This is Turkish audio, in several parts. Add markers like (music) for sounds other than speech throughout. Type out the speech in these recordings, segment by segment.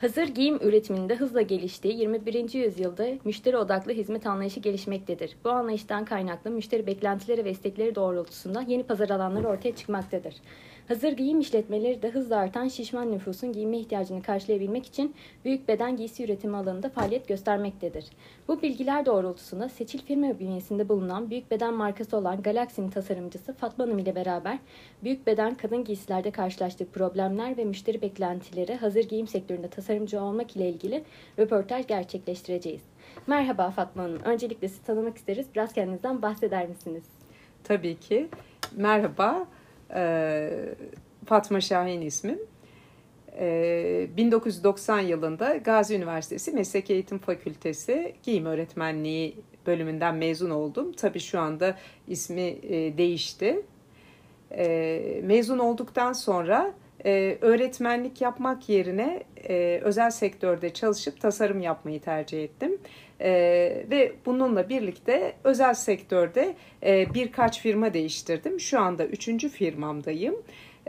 Hazır giyim üretiminde hızla geliştiği 21. yüzyılda müşteri odaklı hizmet anlayışı gelişmektedir. Bu anlayıştan kaynaklı müşteri beklentileri ve istekleri doğrultusunda yeni pazar alanları ortaya çıkmaktadır. Hazır giyim işletmeleri de hızla artan şişman nüfusun giyinme ihtiyacını karşılayabilmek için büyük beden giysi üretimi alanında faaliyet göstermektedir. Bu bilgiler doğrultusunda Seçil firma bünyesinde bulunan büyük beden markası olan Galaxy'nin tasarımcısı Fatma Hanım ile beraber büyük beden kadın giysilerde karşılaştığı problemler ve müşteri beklentileri hazır giyim sektöründe tasarımcı olmak ile ilgili röportaj gerçekleştireceğiz. Merhaba Fatma Hanım. Öncelikle sizi tanımak isteriz. Biraz kendinizden bahseder misiniz? Tabii ki. Merhaba. Ee, Fatma Şahin ismim. Ee, 1990 yılında Gazi Üniversitesi Meslek Eğitim Fakültesi Giyim Öğretmenliği bölümünden mezun oldum. Tabii şu anda ismi e, değişti. E, mezun olduktan sonra e, öğretmenlik yapmak yerine e, özel sektörde çalışıp tasarım yapmayı tercih ettim. E, ve bununla birlikte özel sektörde e, birkaç firma değiştirdim. Şu anda üçüncü firmamdayım.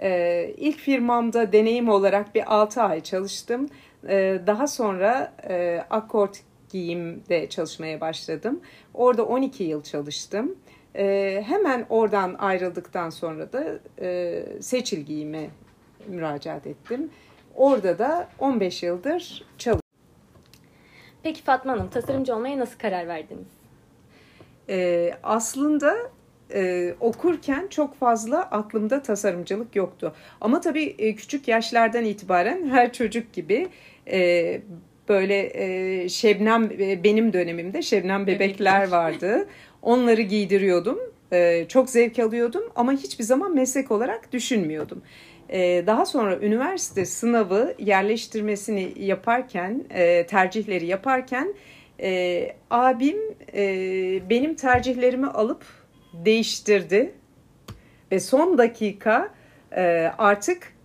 E, ilk firmamda deneyim olarak bir 6 ay çalıştım. E, daha sonra e, Akkord Giyim'de çalışmaya başladım. Orada 12 yıl çalıştım. E, hemen oradan ayrıldıktan sonra da e, Seçil Giyim'e müracaat ettim. Orada da 15 yıldır çalışıyorum. Peki Fatma Hanım, tasarımcı olmaya nasıl karar verdiniz? Ee, aslında e, okurken çok fazla aklımda tasarımcılık yoktu. Ama tabii e, küçük yaşlardan itibaren her çocuk gibi e, böyle e, Şebnem e, benim dönemimde Şebnem bebekler vardı. Onları giydiriyordum. E, çok zevk alıyordum ama hiçbir zaman meslek olarak düşünmüyordum. E, daha sonra üniversite sınavı yerleştirmesini yaparken, e, tercihleri yaparken e, abim e, benim tercihlerimi alıp değiştirdi ve son dakika artık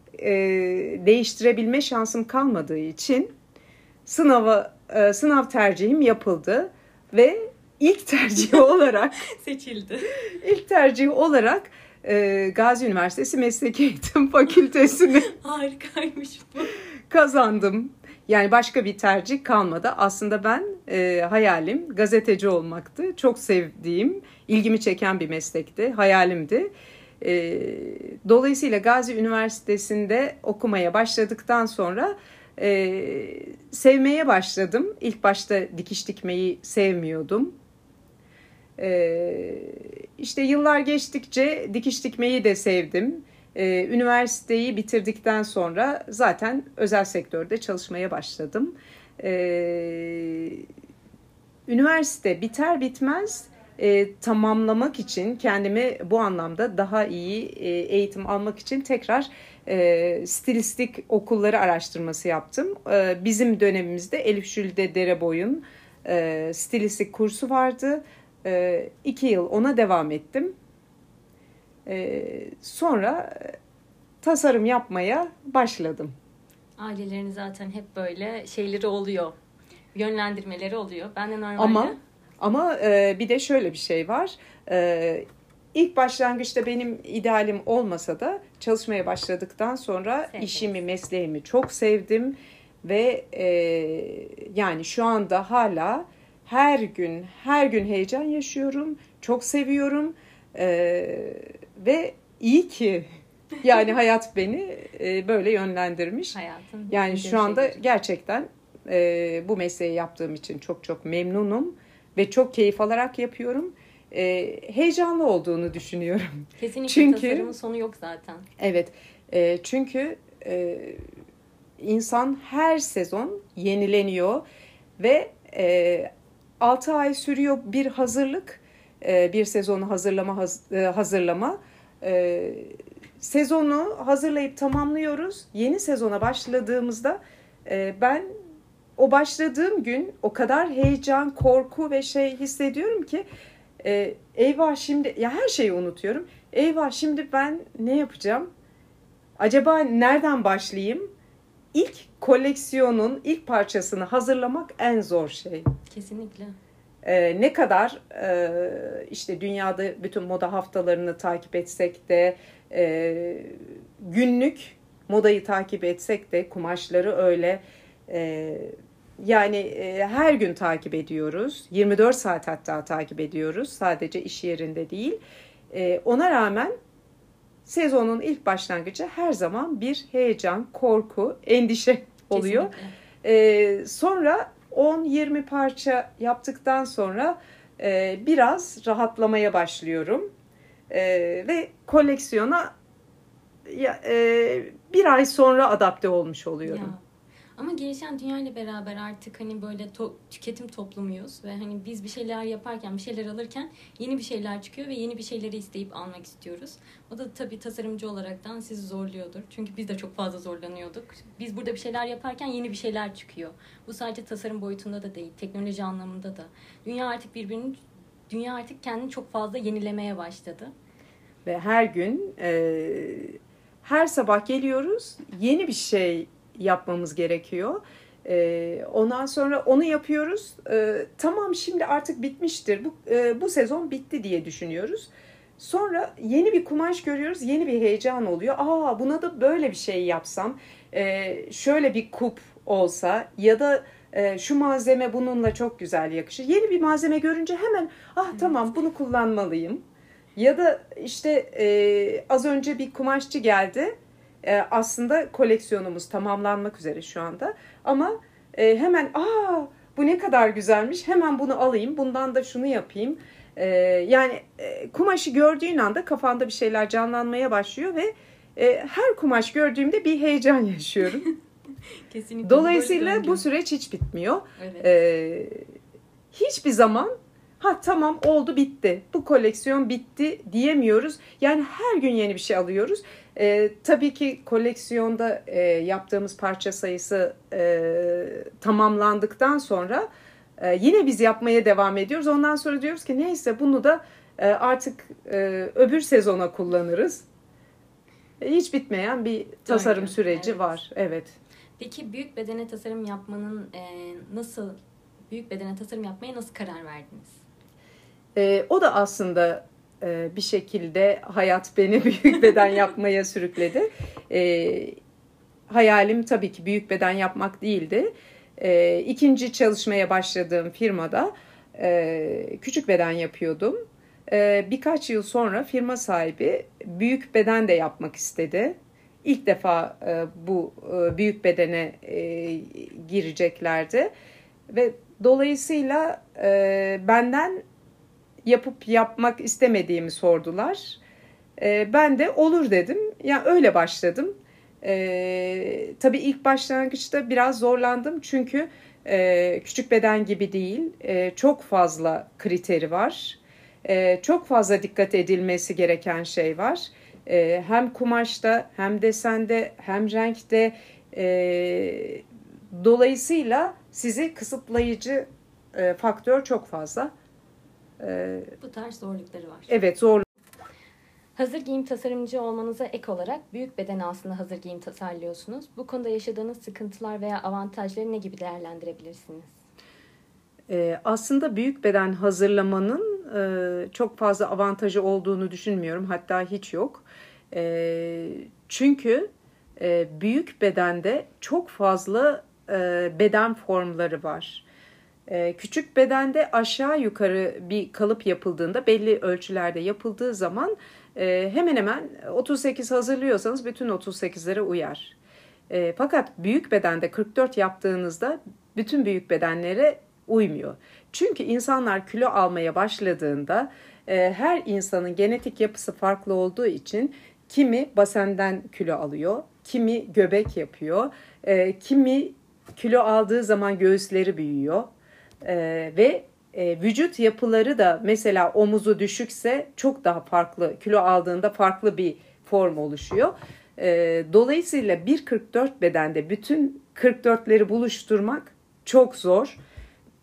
değiştirebilme şansım kalmadığı için sınava sınav tercihim yapıldı ve ilk tercih (laughs) olarak seçildi. İlk tercih olarak e, Gazi Üniversitesi Meslek Eğitim (laughs) Fakültesini (laughs) harikaymış bu kazandım. Yani başka bir tercih kalmadı. Aslında ben e, hayalim gazeteci olmaktı. Çok sevdiğim, ilgimi çeken bir meslekti, hayalimdi. E, dolayısıyla Gazi Üniversitesi'nde okumaya başladıktan sonra e, sevmeye başladım. İlk başta dikiş dikmeyi sevmiyordum. E, işte yıllar geçtikçe dikiş dikmeyi de sevdim. Ee, üniversiteyi bitirdikten sonra zaten özel sektörde çalışmaya başladım. Ee, üniversite biter bitmez e, tamamlamak için kendimi bu anlamda daha iyi e, eğitim almak için tekrar e, stilistik okulları araştırması yaptım. E, bizim dönemimizde Elif Jülde Dereboy'un e, stilistik kursu vardı. E, iki yıl ona devam ettim. E, sonra tasarım yapmaya başladım. Ailelerin zaten hep böyle şeyleri oluyor. Yönlendirmeleri oluyor. Ben de normalde... Ama ama e, bir de şöyle bir şey var. E, ilk başlangıçta benim idealim olmasa da çalışmaya başladıktan sonra Sevdim. işimi, mesleğimi çok sevdim ve e, yani şu anda hala her gün her gün heyecan yaşıyorum. Çok seviyorum e, ve iyi ki (laughs) yani hayat beni e, böyle yönlendirmiş. Hayatın yani şu anda şeydir. gerçekten e, bu mesleği yaptığım için çok çok memnunum ve çok keyif alarak yapıyorum. E, heyecanlı olduğunu düşünüyorum. Kesinlikle çünkü, tasarımın sonu yok zaten. Evet. E, çünkü e, insan her sezon yenileniyor ve e, 6 ay sürüyor bir hazırlık, e, bir sezonu hazırlama haz, e, hazırlama. E, sezonu hazırlayıp tamamlıyoruz. Yeni sezona başladığımızda ben o başladığım gün o kadar heyecan, korku ve şey hissediyorum ki eyvah şimdi ya her şeyi unutuyorum. Eyvah şimdi ben ne yapacağım? Acaba nereden başlayayım? İlk koleksiyonun ilk parçasını hazırlamak en zor şey. Kesinlikle. Ee, ne kadar e, işte dünyada bütün moda haftalarını takip etsek de e, günlük modayı takip etsek de kumaşları öyle E, yani e, her gün takip ediyoruz. 24 saat hatta takip ediyoruz. Sadece iş yerinde değil. E, ona rağmen sezonun ilk başlangıcı her zaman bir heyecan, korku, endişe oluyor. E, sonra 10-20 parça yaptıktan sonra e, biraz rahatlamaya başlıyorum. E, ve koleksiyona ya, e, bir ay sonra adapte olmuş oluyorum. Ya. Ama gelişen dünya ile beraber artık hani böyle to- tüketim toplumuyuz ve hani biz bir şeyler yaparken, bir şeyler alırken yeni bir şeyler çıkıyor ve yeni bir şeyleri isteyip almak istiyoruz. O da tabii tasarımcı olaraktan sizi zorluyordur. Çünkü biz de çok fazla zorlanıyorduk. Biz burada bir şeyler yaparken yeni bir şeyler çıkıyor. Bu sadece tasarım boyutunda da değil, teknoloji anlamında da. Dünya artık birbirini dünya artık kendini çok fazla yenilemeye başladı. Ve her gün e, her sabah geliyoruz yeni bir şey yapmamız gerekiyor. E, ondan sonra onu yapıyoruz. E, tamam şimdi artık bitmiştir. Bu, e, bu sezon bitti diye düşünüyoruz. Sonra yeni bir kumaş görüyoruz. Yeni bir heyecan oluyor. Aa buna da böyle bir şey yapsam. E, şöyle bir kup olsa ya da e, şu malzeme bununla çok güzel yakışır. Yeni bir malzeme görünce hemen ah tamam bunu kullanmalıyım. Ya da işte e, az önce bir kumaşçı geldi e, aslında koleksiyonumuz tamamlanmak üzere şu anda. Ama e, hemen aa bu ne kadar güzelmiş hemen bunu alayım bundan da şunu yapayım. E, yani e, kumaşı gördüğün anda kafanda bir şeyler canlanmaya başlıyor ve e, her kumaş gördüğümde bir heyecan yaşıyorum. (laughs) Kesinlikle. Dolayısıyla bu süreç hiç bitmiyor. Evet. E, hiçbir zaman ha tamam oldu bitti bu koleksiyon bitti diyemiyoruz. Yani her gün yeni bir şey alıyoruz. E, tabii ki koleksiyonda e, yaptığımız parça sayısı e, tamamlandıktan sonra e, yine biz yapmaya devam ediyoruz. Ondan sonra diyoruz ki neyse bunu da e, artık e, öbür sezona kullanırız. E, hiç bitmeyen bir tasarım Doğru. süreci evet. var. Evet. Peki büyük bedene tasarım yapmanın e, nasıl büyük bedene tasarım yapmaya nasıl karar verdiniz? E, o da aslında e, bir şekilde hayat beni (laughs) büyük beden yapmaya sürükledi. E, hayalim tabii ki büyük beden yapmak değildi. E, ikinci çalışmaya başladığım firmada e, küçük beden yapıyordum. E, birkaç yıl sonra firma sahibi büyük beden de yapmak istedi. İlk defa e, bu e, büyük bedene e, gireceklerdi ve dolayısıyla e, benden yapıp yapmak istemediğimi sordular. E, ben de olur dedim. Yani öyle başladım. E, tabii ilk başlangıçta biraz zorlandım çünkü e, küçük beden gibi değil. E, çok fazla kriteri var. E, çok fazla dikkat edilmesi gereken şey var. E, hem kumaşta hem desende hem renkte e, dolayısıyla sizi kısıtlayıcı e, faktör çok fazla. Bu tarz zorlukları var. Evet zorluk. Hazır giyim tasarımcı olmanıza ek olarak büyük beden aslında hazır giyim tasarlıyorsunuz. Bu konuda yaşadığınız sıkıntılar veya avantajları ne gibi değerlendirebilirsiniz? Ee, aslında büyük beden hazırlamanın e, çok fazla avantajı olduğunu düşünmüyorum. Hatta hiç yok. E, çünkü e, büyük bedende çok fazla e, beden formları var. Ee, küçük bedende aşağı yukarı bir kalıp yapıldığında belli ölçülerde yapıldığı zaman e, hemen hemen 38 hazırlıyorsanız bütün 38'lere uyar. E, fakat büyük bedende 44 yaptığınızda bütün büyük bedenlere uymuyor. Çünkü insanlar kilo almaya başladığında e, her insanın genetik yapısı farklı olduğu için kimi basenden kilo alıyor, kimi göbek yapıyor, kimi kilo aldığı zaman göğüsleri büyüyor, e, ve e, vücut yapıları da mesela omuzu düşükse çok daha farklı kilo aldığında farklı bir form oluşuyor. E, dolayısıyla 1.44 bedende bütün 44'leri buluşturmak çok zor.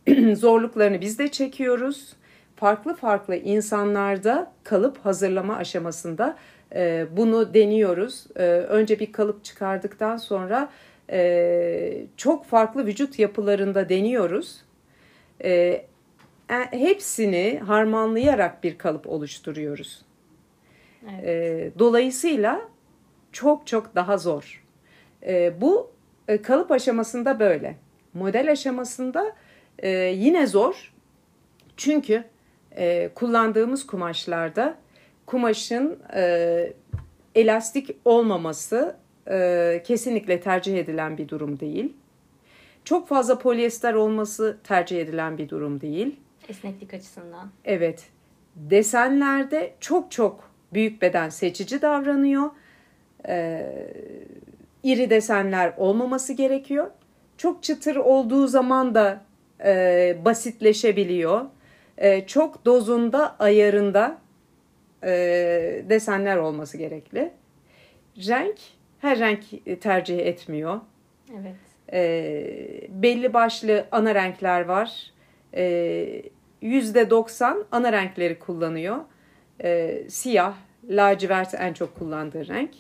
(clears throat) Zorluklarını biz de çekiyoruz. Farklı farklı insanlarda kalıp hazırlama aşamasında e, bunu deniyoruz. E, önce bir kalıp çıkardıktan sonra e, çok farklı vücut yapılarında deniyoruz e, e, hepsini harmanlayarak bir kalıp oluşturuyoruz. Evet. E, dolayısıyla çok çok daha zor. E, bu e, kalıp aşamasında böyle. Model aşamasında e, yine zor. Çünkü e, kullandığımız kumaşlarda kumaşın e, elastik olmaması e, kesinlikle tercih edilen bir durum değil. Çok fazla polyester olması tercih edilen bir durum değil. Esneklik açısından. Evet. Desenlerde çok çok büyük beden seçici davranıyor. Ee, iri desenler olmaması gerekiyor. Çok çıtır olduğu zaman da e, basitleşebiliyor. E, çok dozunda, ayarında e, desenler olması gerekli. Renk, her renk tercih etmiyor. Evet. E, belli başlı ana renkler var. E, %90 ana renkleri kullanıyor. E, siyah, lacivert en çok kullandığı renk.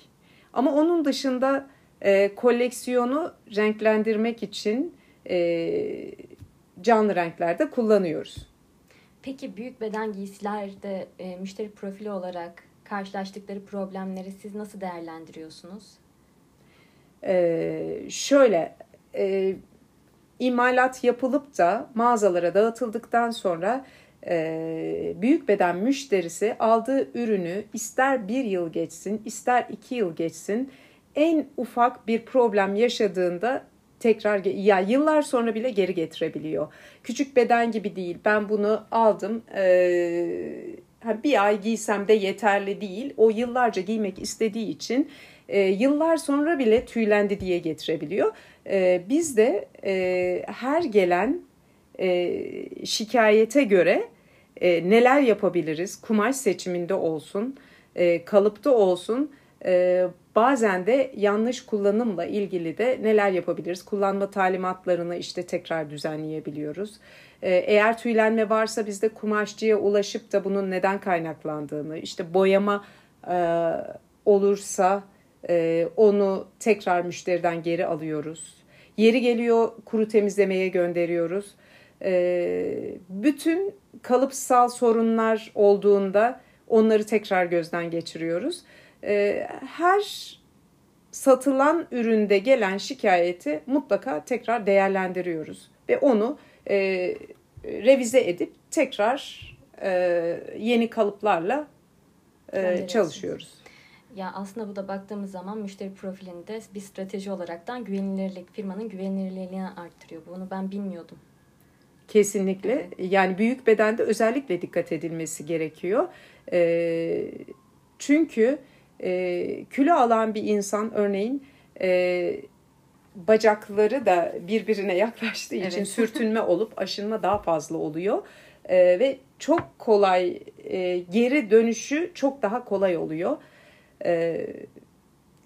Ama onun dışında e, koleksiyonu renklendirmek için e, canlı renklerde kullanıyoruz. Peki büyük beden giysilerde e, müşteri profili olarak karşılaştıkları problemleri siz nasıl değerlendiriyorsunuz? Ee, şöyle e, imalat yapılıp da mağazalara dağıtıldıktan sonra e, büyük beden müşterisi aldığı ürünü ister bir yıl geçsin ister iki yıl geçsin en ufak bir problem yaşadığında tekrar ya yıllar sonra bile geri getirebiliyor. Küçük beden gibi değil. Ben bunu aldım. Ee, bir ay giysem de yeterli değil. O yıllarca giymek istediği için e, yıllar sonra bile tüylendi diye getirebiliyor. E, biz de e, her gelen e, şikayete göre e, neler yapabiliriz? Kumaş seçiminde olsun, e, kalıpta olsun. E, bazen de yanlış kullanımla ilgili de neler yapabiliriz? Kullanma talimatlarını işte tekrar düzenleyebiliyoruz. E, eğer tüylenme varsa biz de kumaşçıya ulaşıp da bunun neden kaynaklandığını, işte boyama e, olursa e, onu tekrar müşteriden geri alıyoruz. Yeri geliyor kuru temizlemeye gönderiyoruz. E, bütün kalıpsal sorunlar olduğunda onları tekrar gözden geçiriyoruz. E, her satılan üründe gelen şikayeti mutlaka tekrar değerlendiriyoruz ve onu e, revize edip tekrar e, yeni kalıplarla e, çalışıyoruz. Ya aslında bu da baktığımız zaman müşteri profilinde bir strateji olaraktan güvenilirlik, firmanın güvenilirliğini arttırıyor. Bunu ben bilmiyordum. Kesinlikle. Evet. Yani büyük bedende özellikle dikkat edilmesi gerekiyor. E, çünkü e, kilo alan bir insan örneğin e, bacakları da birbirine yaklaştığı evet. için sürtünme (laughs) olup aşınma daha fazla oluyor. E, ve çok kolay e, geri dönüşü çok daha kolay oluyor. E,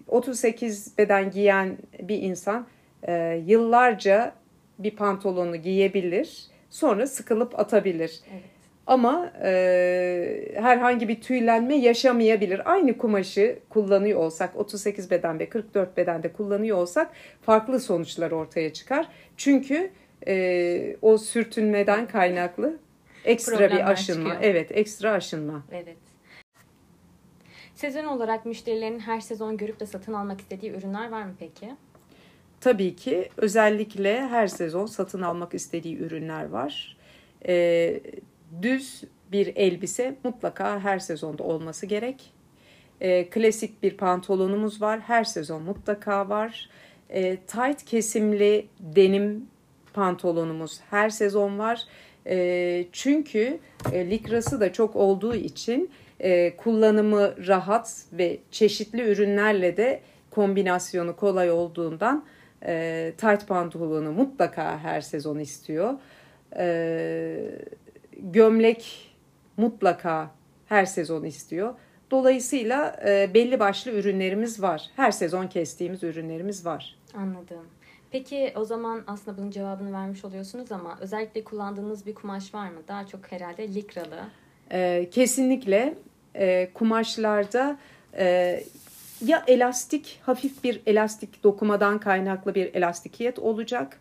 38 beden giyen bir insan e, yıllarca bir pantolonu giyebilir sonra sıkılıp atabilir. Evet. Ama e, herhangi bir tüylenme yaşamayabilir. Aynı kumaşı kullanıyor olsak 38 beden ve 44 bedende kullanıyor olsak farklı sonuçlar ortaya çıkar. Çünkü e, o sürtünmeden kaynaklı ekstra Problemler bir aşınma. Çıkıyor. Evet ekstra aşınma. Evet. Sezon olarak müşterilerin her sezon görüp de satın almak istediği ürünler var mı peki? Tabii ki özellikle her sezon satın almak istediği ürünler var. E, düz bir elbise mutlaka her sezonda olması gerek. E, klasik bir pantolonumuz var. Her sezon mutlaka var. E, tight kesimli denim pantolonumuz her sezon var. E, çünkü e, likrası da çok olduğu için e, kullanımı rahat ve çeşitli ürünlerle de kombinasyonu kolay olduğundan e, tight pantolonu mutlaka her sezon istiyor. E, gömlek mutlaka her sezon istiyor. Dolayısıyla e, belli başlı ürünlerimiz var. Her sezon kestiğimiz ürünlerimiz var. Anladım. Peki o zaman aslında bunun cevabını vermiş oluyorsunuz ama özellikle kullandığınız bir kumaş var mı? Daha çok herhalde likralı. E, kesinlikle e, kumaşlarda e, ya elastik, hafif bir elastik dokumadan kaynaklı bir elastikiyet olacak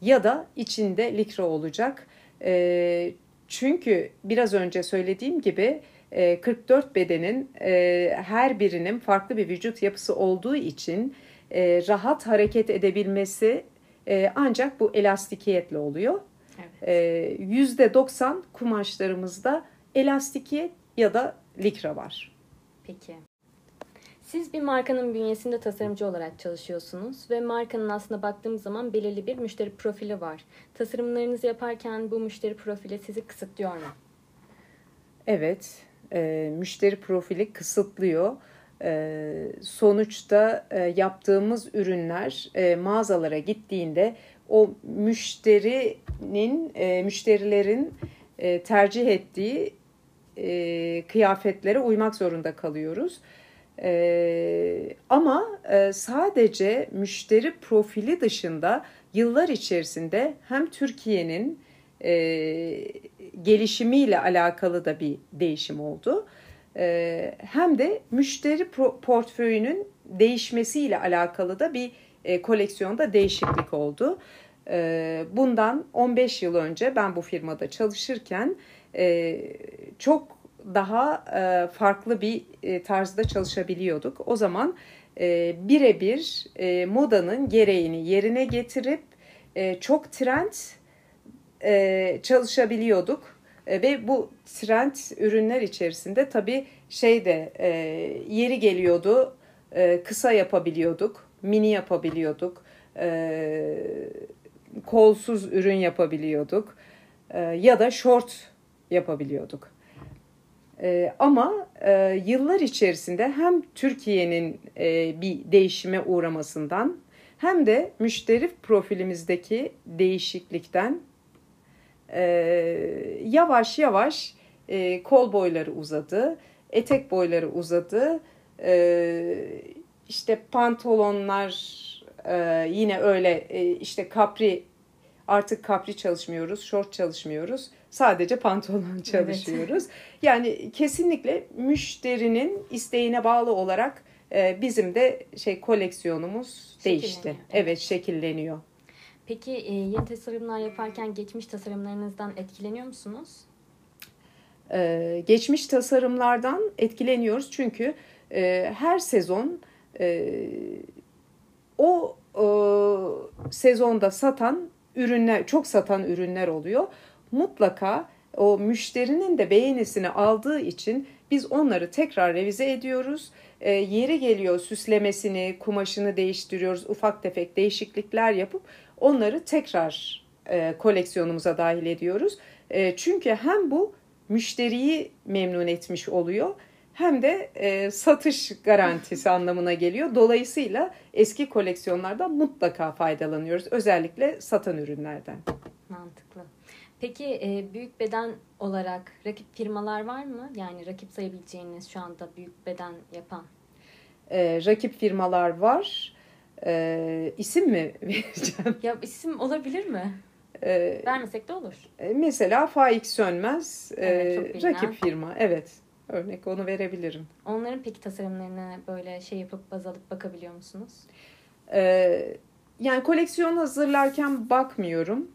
ya da içinde likra olacak. E, çünkü biraz önce söylediğim gibi e, 44 bedenin e, her birinin farklı bir vücut yapısı olduğu için e, rahat hareket edebilmesi e, ancak bu elastikiyetle oluyor. Evet. E, %90 kumaşlarımızda elastikiyet ya da likra var. Peki. Siz bir markanın bünyesinde tasarımcı olarak çalışıyorsunuz ve markanın aslında baktığımız zaman belirli bir müşteri profili var. Tasarımlarınızı yaparken bu müşteri profili sizi kısıtlıyor mu? Evet, e, müşteri profili kısıtlıyor. E, sonuçta e, yaptığımız ürünler e, mağazalara gittiğinde o müşterinin, e, müşterilerin e, tercih ettiği e, kıyafetlere uymak zorunda kalıyoruz. E, ama e, sadece müşteri profili dışında yıllar içerisinde hem Türkiye'nin e, gelişimiyle alakalı da bir değişim oldu. E, hem de müşteri portföyünün değişmesiyle alakalı da bir e, koleksiyonda değişiklik oldu. E, bundan 15 yıl önce ben bu firmada çalışırken e, çok daha e, farklı bir e, tarzda çalışabiliyorduk. O zaman birebir modanın gereğini yerine getirip çok trend çalışabiliyorduk. Ve bu trend ürünler içerisinde tabii şey de e, yeri geliyordu e, kısa yapabiliyorduk, mini yapabiliyorduk, e, kolsuz ürün yapabiliyorduk e, ya da short yapabiliyorduk. E, ama e, yıllar içerisinde hem Türkiye'nin e, bir değişime uğramasından hem de müşteri profilimizdeki değişiklikten e, yavaş yavaş e, kol boyları uzadı, etek boyları uzadı, e, işte pantolonlar e, yine öyle e, işte kapri artık kapri çalışmıyoruz, short çalışmıyoruz. Sadece pantolon çalışıyoruz. Evet. Yani kesinlikle müşterinin isteğine bağlı olarak e, bizim de şey koleksiyonumuz değişti. Evet. evet, şekilleniyor. Peki e, yeni tasarımlar yaparken geçmiş tasarımlarınızdan etkileniyor musunuz? Ee, geçmiş tasarımlardan etkileniyoruz çünkü e, her sezon e, o e, sezonda satan ürünler, çok satan ürünler oluyor. Mutlaka o müşterinin de beğenisini aldığı için biz onları tekrar revize ediyoruz. E, yeri geliyor süslemesini, kumaşını değiştiriyoruz. Ufak tefek değişiklikler yapıp onları tekrar e, koleksiyonumuza dahil ediyoruz. E, çünkü hem bu müşteriyi memnun etmiş oluyor hem de e, satış garantisi anlamına geliyor. Dolayısıyla eski koleksiyonlardan mutlaka faydalanıyoruz. Özellikle satan ürünlerden. Mantıklı. Peki e, büyük beden olarak rakip firmalar var mı? Yani rakip sayabileceğiniz şu anda büyük beden yapan. E, rakip firmalar var. E, isim mi (laughs) vereceğim? Ya isim olabilir mi? E, Vermesek de olur. E, mesela Faik Sönmez e, evet, rakip firma. Evet. Örnek onu verebilirim. Onların peki tasarımlarını böyle şey yapıp baz alıp bakabiliyor musunuz? Ee, yani koleksiyon hazırlarken bakmıyorum.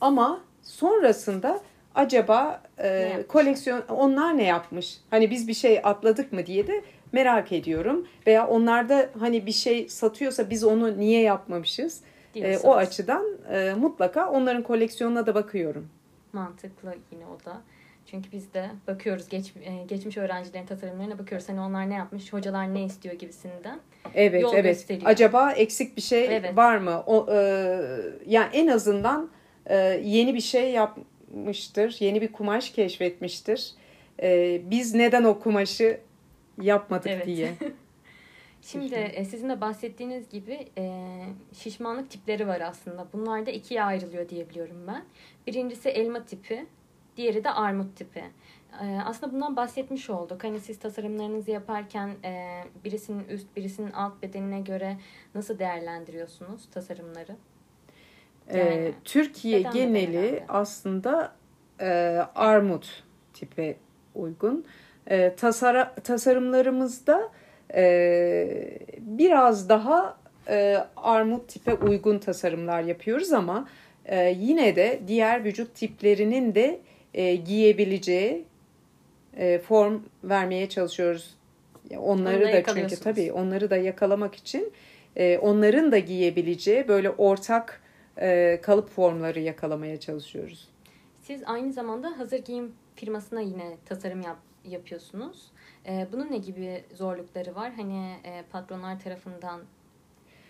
Ama sonrasında acaba e, koleksiyon onlar ne yapmış? Hani biz bir şey atladık mı diye de merak ediyorum. Veya onlarda hani bir şey satıyorsa biz onu niye yapmamışız? E, o açıdan e, mutlaka onların koleksiyonuna da bakıyorum. Mantıklı yine o da. Çünkü biz de bakıyoruz geç, e, geçmiş öğrencilerin tasarımlarına bakıyoruz. Hani onlar ne yapmış, hocalar ne istiyor gibisinden. Evet, Yol evet. Gösteriyor. Acaba eksik bir şey evet. var mı? O e, yani en azından e, yeni bir şey yapmıştır, yeni bir kumaş keşfetmiştir. E, biz neden o kumaşı yapmadık evet. diye. (laughs) Şimdi e, sizin de bahsettiğiniz gibi e, şişmanlık tipleri var aslında. Bunlar da ikiye ayrılıyor diyebiliyorum ben. Birincisi elma tipi, Diğeri de armut tipi. Aslında bundan bahsetmiş olduk. Hani siz tasarımlarınızı yaparken e, birisinin üst, birisinin alt bedenine göre nasıl değerlendiriyorsunuz tasarımları? Ee, yani, Türkiye geneli aslında e, armut tipi uygun. E, tasara, tasarımlarımızda e, biraz daha e, armut tipe uygun tasarımlar yapıyoruz ama e, yine de diğer vücut tiplerinin de e, giyebileceği e, form vermeye çalışıyoruz. Onları da da çünkü tabii onları da yakalamak için e, onların da giyebileceği böyle ortak e, kalıp formları yakalamaya çalışıyoruz. Siz aynı zamanda hazır giyim firmasına yine tasarım yap, yapıyorsunuz. E, bunun ne gibi zorlukları var? Hani e, patronlar tarafından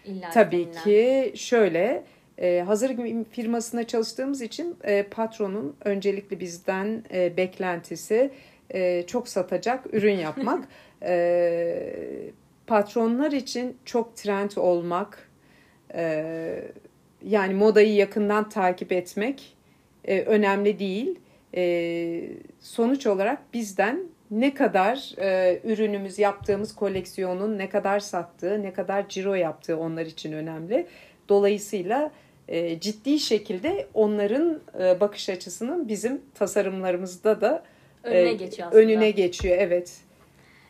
illa Tabii istenilen- ki şöyle e, hazır giyim firmasına çalıştığımız için e, patronun öncelikli bizden e, beklentisi e, çok satacak ürün yapmak. (laughs) e, patronlar için çok trend olmak, e, yani modayı yakından takip etmek e, önemli değil. E, sonuç olarak bizden ne kadar e, ürünümüz yaptığımız koleksiyonun ne kadar sattığı, ne kadar ciro yaptığı onlar için önemli. Dolayısıyla e, ciddi şekilde onların e, bakış açısının bizim tasarımlarımızda da önüne e, geçiyor aslında. önüne geçiyor. Evet.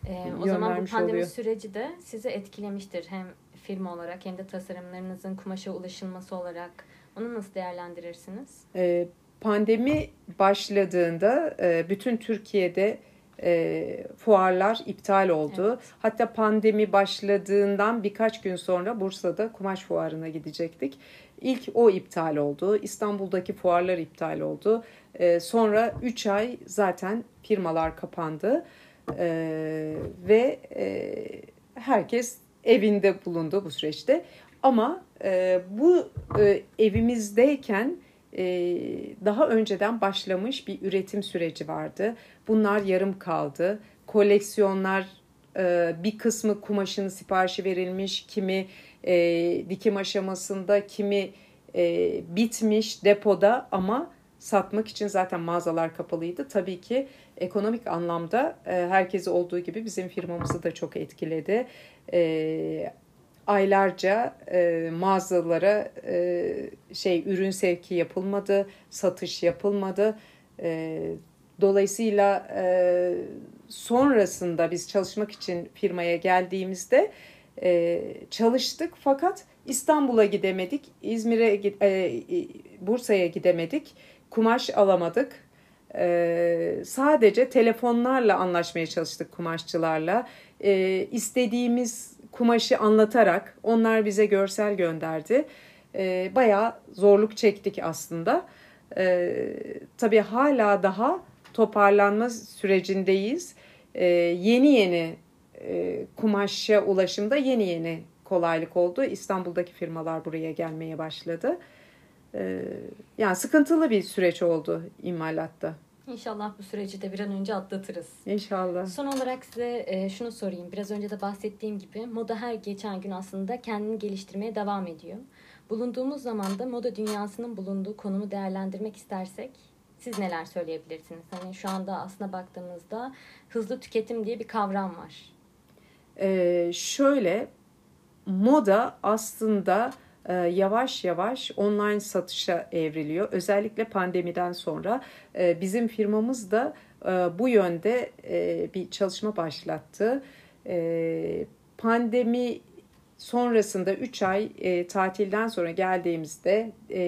Ee, o zaman bu pandemi oluyor. süreci de sizi etkilemiştir. Hem firma olarak hem de tasarımlarınızın kumaşa ulaşılması olarak. Onu nasıl değerlendirirsiniz? E, pandemi başladığında e, bütün Türkiye'de e, fuarlar iptal oldu. Evet. Hatta pandemi başladığından birkaç gün sonra Bursa'da kumaş fuarına gidecektik. İlk o iptal oldu. İstanbul'daki fuarlar iptal oldu. E, sonra 3 ay zaten firmalar kapandı. E, ve e, herkes evinde bulundu bu süreçte. Ama e, bu e, evimizdeyken e, daha önceden başlamış bir üretim süreci vardı. Bunlar yarım kaldı. Koleksiyonlar e, bir kısmı kumaşın siparişi verilmiş, kimi e, dikim aşamasında, kimi e, bitmiş depoda ama satmak için zaten mağazalar kapalıydı. Tabii ki ekonomik anlamda e, herkesi olduğu gibi bizim firmamızı da çok etkiledi. E, aylarca e, mağazalara e, şey ürün sevki yapılmadı, satış yapılmadı. E, dolayısıyla e, sonrasında biz çalışmak için firmaya geldiğimizde e, çalıştık fakat İstanbul'a gidemedik, İzmir'e e, Bursa'ya gidemedik, kumaş alamadık. E, sadece telefonlarla anlaşmaya çalıştık kumaşçılarla. E, istediğimiz kumaşı anlatarak onlar bize görsel gönderdi. E, bayağı zorluk çektik aslında. E, tabii hala daha toparlanma sürecindeyiz. E, yeni yeni e, kumaşa ulaşımda yeni yeni kolaylık oldu. İstanbul'daki firmalar buraya gelmeye başladı. E, yani sıkıntılı bir süreç oldu imalatta. İnşallah bu süreci de bir an önce atlatırız. İnşallah. Son olarak size e, şunu sorayım. Biraz önce de bahsettiğim gibi moda her geçen gün aslında kendini geliştirmeye devam ediyor. Bulunduğumuz zamanda moda dünyasının bulunduğu konumu değerlendirmek istersek siz neler söyleyebilirsiniz? Hani şu anda aslında baktığımızda hızlı tüketim diye bir kavram var. Ee, şöyle moda aslında yavaş yavaş online satışa evriliyor. Özellikle pandemiden sonra e, bizim firmamız da e, bu yönde e, bir çalışma başlattı. E, pandemi sonrasında 3 ay e, tatilden sonra geldiğimizde e,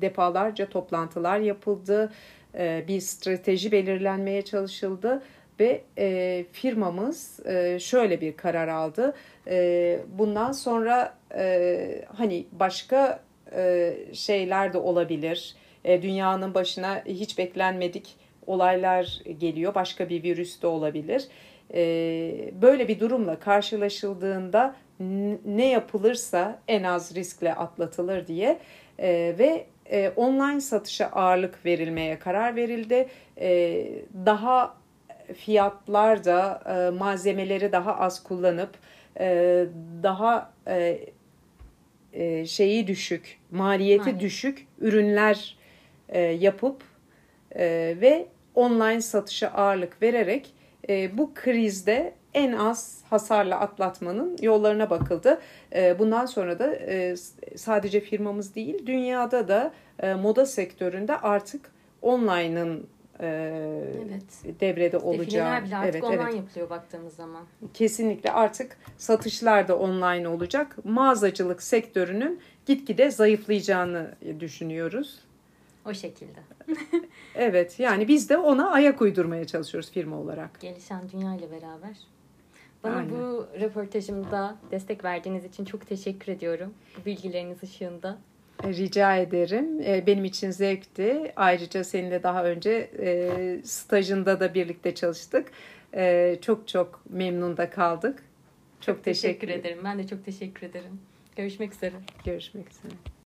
defalarca toplantılar yapıldı. E, bir strateji belirlenmeye çalışıldı ve e, firmamız e, şöyle bir karar aldı. E, bundan sonra e, hani başka e, şeyler de olabilir. E, dünyanın başına hiç beklenmedik olaylar geliyor. Başka bir virüs de olabilir. E, böyle bir durumla karşılaşıldığında ne yapılırsa en az riskle atlatılır diye e, ve e, online satışa ağırlık verilmeye karar verildi. E, daha fiyatlar da e, malzemeleri daha az kullanıp e, daha e, e, şeyi düşük, maliyeti Maliyet. düşük ürünler e, yapıp e, ve online satışa ağırlık vererek e, bu krizde en az hasarla atlatmanın yollarına bakıldı. E, bundan sonra da e, sadece firmamız değil, dünyada da e, moda sektöründe artık online'ın Evet. devrede olacağı. Defileler bile artık evet, online evet. yapılıyor baktığımız zaman. Kesinlikle artık satışlar da online olacak. Mağazacılık sektörünün gitgide zayıflayacağını düşünüyoruz. O şekilde. (laughs) Evet yani biz de ona ayak uydurmaya çalışıyoruz firma olarak. Gelişen dünya ile beraber. Bana Aynen. bu röportajımda destek verdiğiniz için çok teşekkür ediyorum. Bu bilgileriniz ışığında. Rica ederim. E, Benim için zevkti. Ayrıca seninle daha önce e, stajında da birlikte çalıştık. E, Çok çok memnun da kaldık. Çok, teşekkür, teşekkür ederim. Ben de çok teşekkür ederim. Görüşmek üzere. Görüşmek üzere.